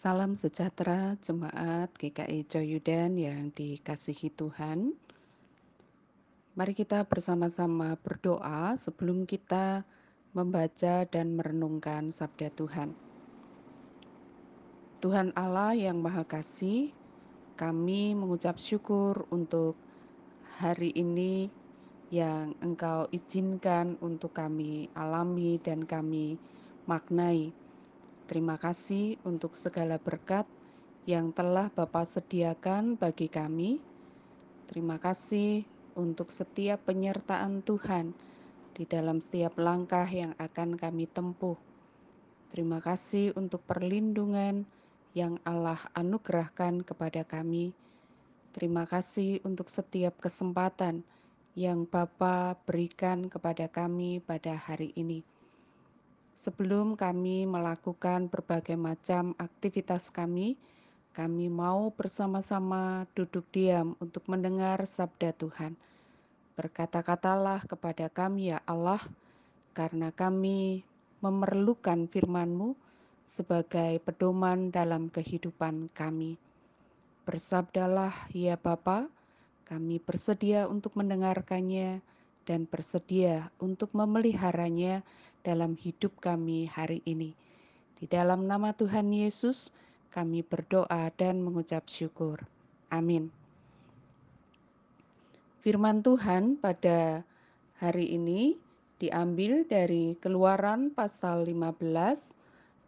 Salam sejahtera jemaat GKI Joyudan yang dikasihi Tuhan. Mari kita bersama-sama berdoa sebelum kita membaca dan merenungkan sabda Tuhan. Tuhan Allah yang Maha Kasih, kami mengucap syukur untuk hari ini yang Engkau izinkan untuk kami alami dan kami maknai Terima kasih untuk segala berkat yang telah Bapak sediakan bagi kami. Terima kasih untuk setiap penyertaan Tuhan di dalam setiap langkah yang akan kami tempuh. Terima kasih untuk perlindungan yang Allah anugerahkan kepada kami. Terima kasih untuk setiap kesempatan yang Bapa berikan kepada kami pada hari ini. Sebelum kami melakukan berbagai macam aktivitas kami, kami mau bersama-sama duduk diam untuk mendengar sabda Tuhan. Berkata-katalah kepada kami ya Allah, karena kami memerlukan firman-Mu sebagai pedoman dalam kehidupan kami. Bersabdalah ya Bapa, kami bersedia untuk mendengarkannya dan bersedia untuk memeliharanya dalam hidup kami hari ini. Di dalam nama Tuhan Yesus, kami berdoa dan mengucap syukur. Amin. Firman Tuhan pada hari ini diambil dari Keluaran pasal 15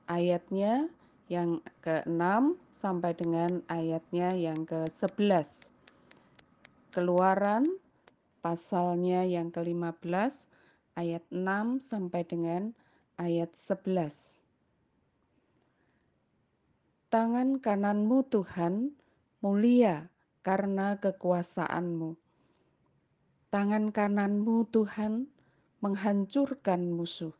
ayatnya yang ke-6 sampai dengan ayatnya yang ke-11. Keluaran pasalnya yang ke-15 ayat 6 sampai dengan ayat 11. Tangan kananmu Tuhan mulia karena kekuasaanmu. Tangan kananmu Tuhan menghancurkan musuh.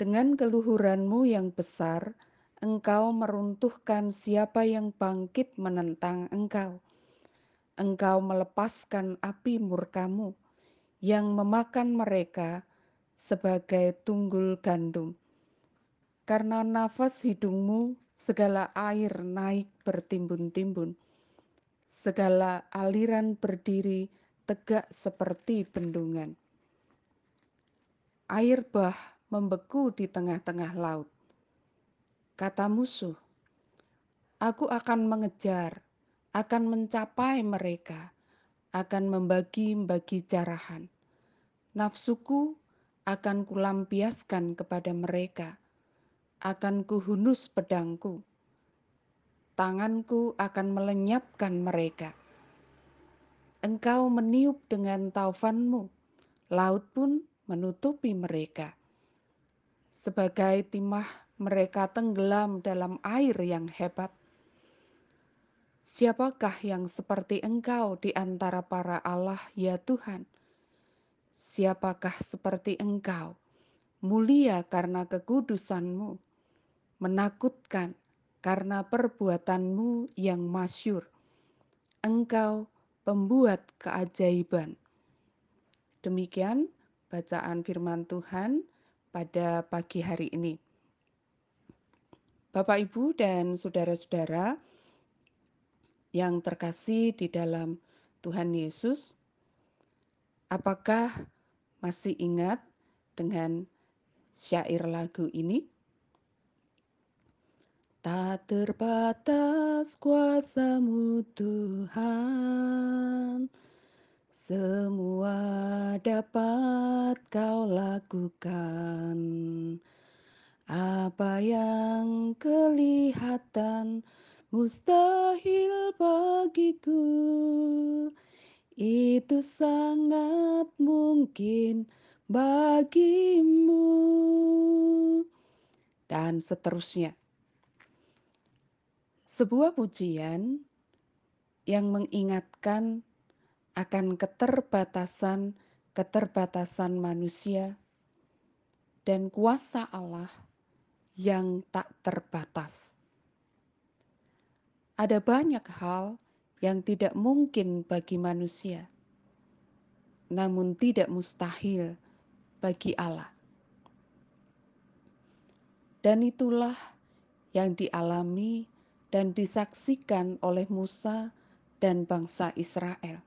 Dengan keluhuranmu yang besar, engkau meruntuhkan siapa yang bangkit menentang engkau. Engkau melepaskan api murkamu yang memakan mereka sebagai tunggul gandum. Karena nafas hidungmu, segala air naik bertimbun-timbun. Segala aliran berdiri tegak seperti bendungan. Air bah membeku di tengah-tengah laut. Kata musuh, Aku akan mengejar, akan mencapai mereka, akan membagi-bagi jarahan nafsuku akan kulampiaskan kepada mereka, akan kuhunus pedangku, tanganku akan melenyapkan mereka. Engkau meniup dengan taufanmu, laut pun menutupi mereka. Sebagai timah mereka tenggelam dalam air yang hebat. Siapakah yang seperti engkau di antara para Allah, ya Tuhan? Siapakah seperti engkau, mulia karena kekudusanmu, menakutkan karena perbuatanmu yang masyur. Engkau pembuat keajaiban. Demikian bacaan firman Tuhan pada pagi hari ini. Bapak, Ibu, dan saudara-saudara yang terkasih di dalam Tuhan Yesus, Apakah masih ingat dengan syair lagu ini? Tak terbatas kuasamu Tuhan, semua dapat kau lakukan. Apa yang kelihatan mustahil bagiku, itu sangat mungkin bagimu, dan seterusnya. Sebuah pujian yang mengingatkan akan keterbatasan-keterbatasan manusia dan kuasa Allah yang tak terbatas. Ada banyak hal yang tidak mungkin bagi manusia, namun tidak mustahil bagi Allah. Dan itulah yang dialami dan disaksikan oleh Musa dan bangsa Israel.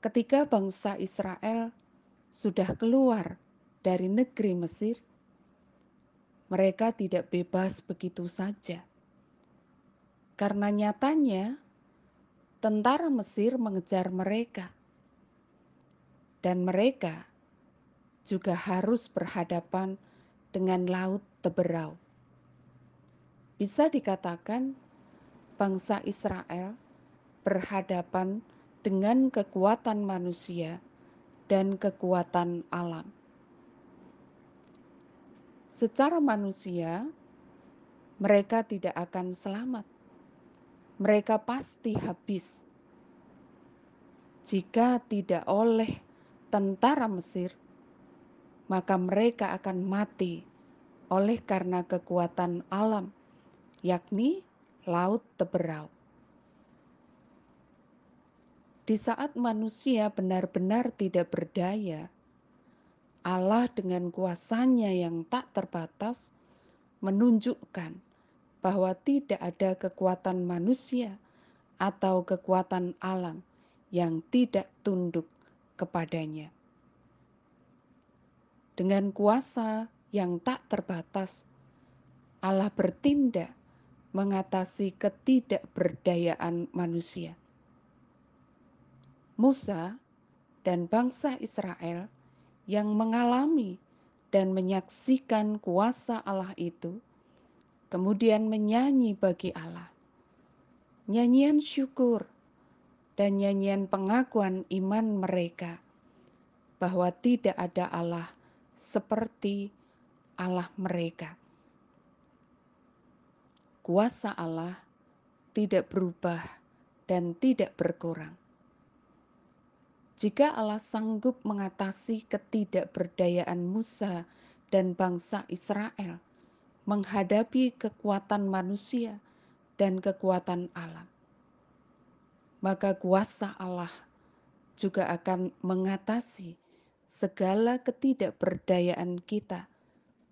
Ketika bangsa Israel sudah keluar dari negeri Mesir, mereka tidak bebas begitu saja. Karena nyatanya tentara Mesir mengejar mereka. Dan mereka juga harus berhadapan dengan laut teberau. Bisa dikatakan bangsa Israel berhadapan dengan kekuatan manusia dan kekuatan alam. Secara manusia, mereka tidak akan selamat. Mereka pasti habis jika tidak oleh tentara Mesir, maka mereka akan mati oleh karena kekuatan alam, yakni laut teberau. Di saat manusia benar-benar tidak berdaya, Allah dengan kuasanya yang tak terbatas menunjukkan bahwa tidak ada kekuatan manusia atau kekuatan alam yang tidak tunduk kepadanya. Dengan kuasa yang tak terbatas, Allah bertindak mengatasi ketidakberdayaan manusia. Musa dan bangsa Israel yang mengalami dan menyaksikan kuasa Allah itu, kemudian menyanyi bagi Allah. Nyanyian syukur dan nyanyian pengakuan iman mereka bahwa tidak ada Allah seperti Allah mereka. Kuasa Allah tidak berubah dan tidak berkurang jika Allah sanggup mengatasi ketidakberdayaan Musa dan bangsa Israel menghadapi kekuatan manusia dan kekuatan alam, maka kuasa Allah juga akan mengatasi segala ketidakberdayaan kita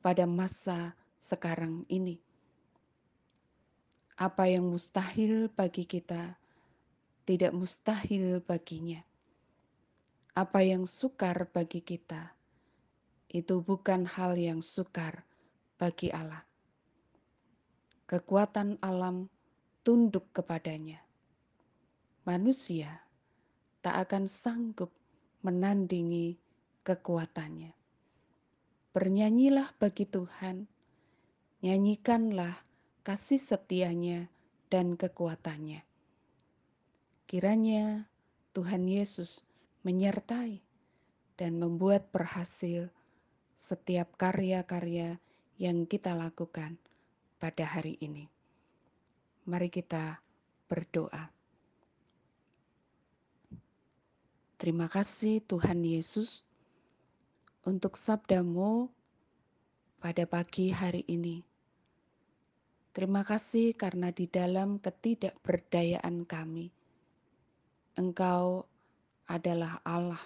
pada masa sekarang ini. Apa yang mustahil bagi kita tidak mustahil baginya. Apa yang sukar bagi kita, itu bukan hal yang sukar bagi Allah. Kekuatan alam tunduk kepadanya. Manusia tak akan sanggup menandingi kekuatannya. Bernyanyilah bagi Tuhan, nyanyikanlah kasih setianya dan kekuatannya. Kiranya Tuhan Yesus menyertai dan membuat berhasil setiap karya-karya yang kita lakukan pada hari ini. Mari kita berdoa. Terima kasih Tuhan Yesus untuk sabdamu pada pagi hari ini. Terima kasih karena di dalam ketidakberdayaan kami, Engkau adalah Allah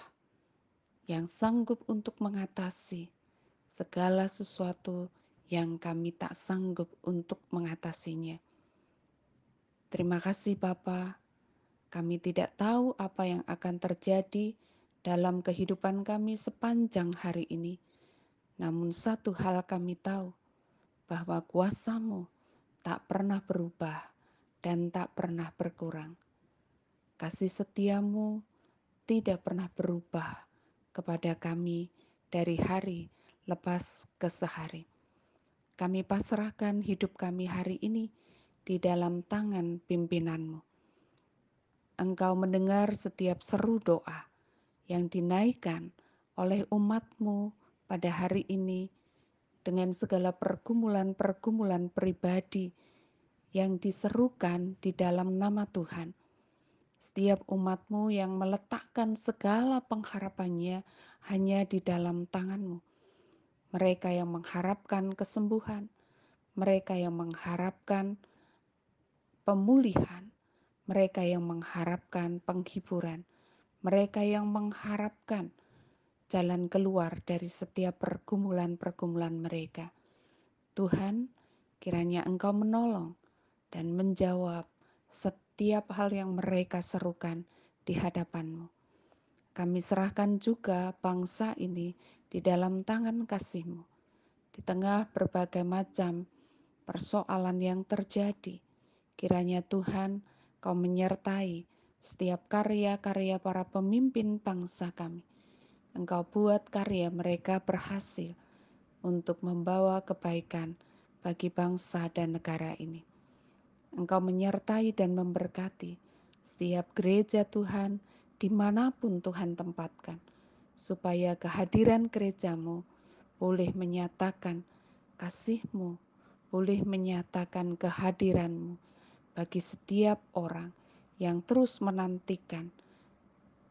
yang sanggup untuk mengatasi segala sesuatu yang kami tak sanggup untuk mengatasinya. Terima kasih Bapa. Kami tidak tahu apa yang akan terjadi dalam kehidupan kami sepanjang hari ini. Namun satu hal kami tahu, bahwa kuasamu tak pernah berubah dan tak pernah berkurang. Kasih setiamu tidak pernah berubah kepada kami dari hari lepas ke sehari. Kami pasrahkan hidup kami hari ini di dalam tangan pimpinanmu. Engkau mendengar setiap seru doa yang dinaikkan oleh umatmu pada hari ini dengan segala pergumulan-pergumulan pribadi yang diserukan di dalam nama Tuhan setiap umatmu yang meletakkan segala pengharapannya hanya di dalam tanganmu. Mereka yang mengharapkan kesembuhan, mereka yang mengharapkan pemulihan, mereka yang mengharapkan penghiburan, mereka yang mengharapkan jalan keluar dari setiap pergumulan-pergumulan mereka. Tuhan, Kiranya Engkau menolong dan menjawab setiap hal yang mereka serukan di hadapan-Mu. Kami serahkan juga bangsa ini di dalam tangan kasih-Mu. Di tengah berbagai macam persoalan yang terjadi, kiranya Tuhan Kau menyertai setiap karya-karya para pemimpin bangsa kami. Engkau buat karya mereka berhasil untuk membawa kebaikan bagi bangsa dan negara ini. Engkau menyertai dan memberkati setiap gereja Tuhan di mana pun Tuhan tempatkan, supaya kehadiran gerejamu boleh menyatakan kasihmu, boleh menyatakan kehadiranmu bagi setiap orang yang terus menantikan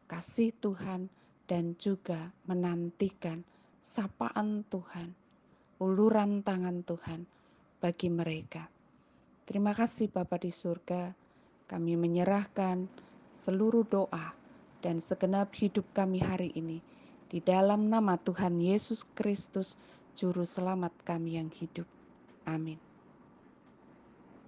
kasih Tuhan dan juga menantikan sapaan Tuhan, uluran tangan Tuhan bagi mereka. Terima kasih Bapa di surga, kami menyerahkan seluruh doa dan segenap hidup kami hari ini di dalam nama Tuhan Yesus Kristus, Juru Selamat kami yang hidup. Amin.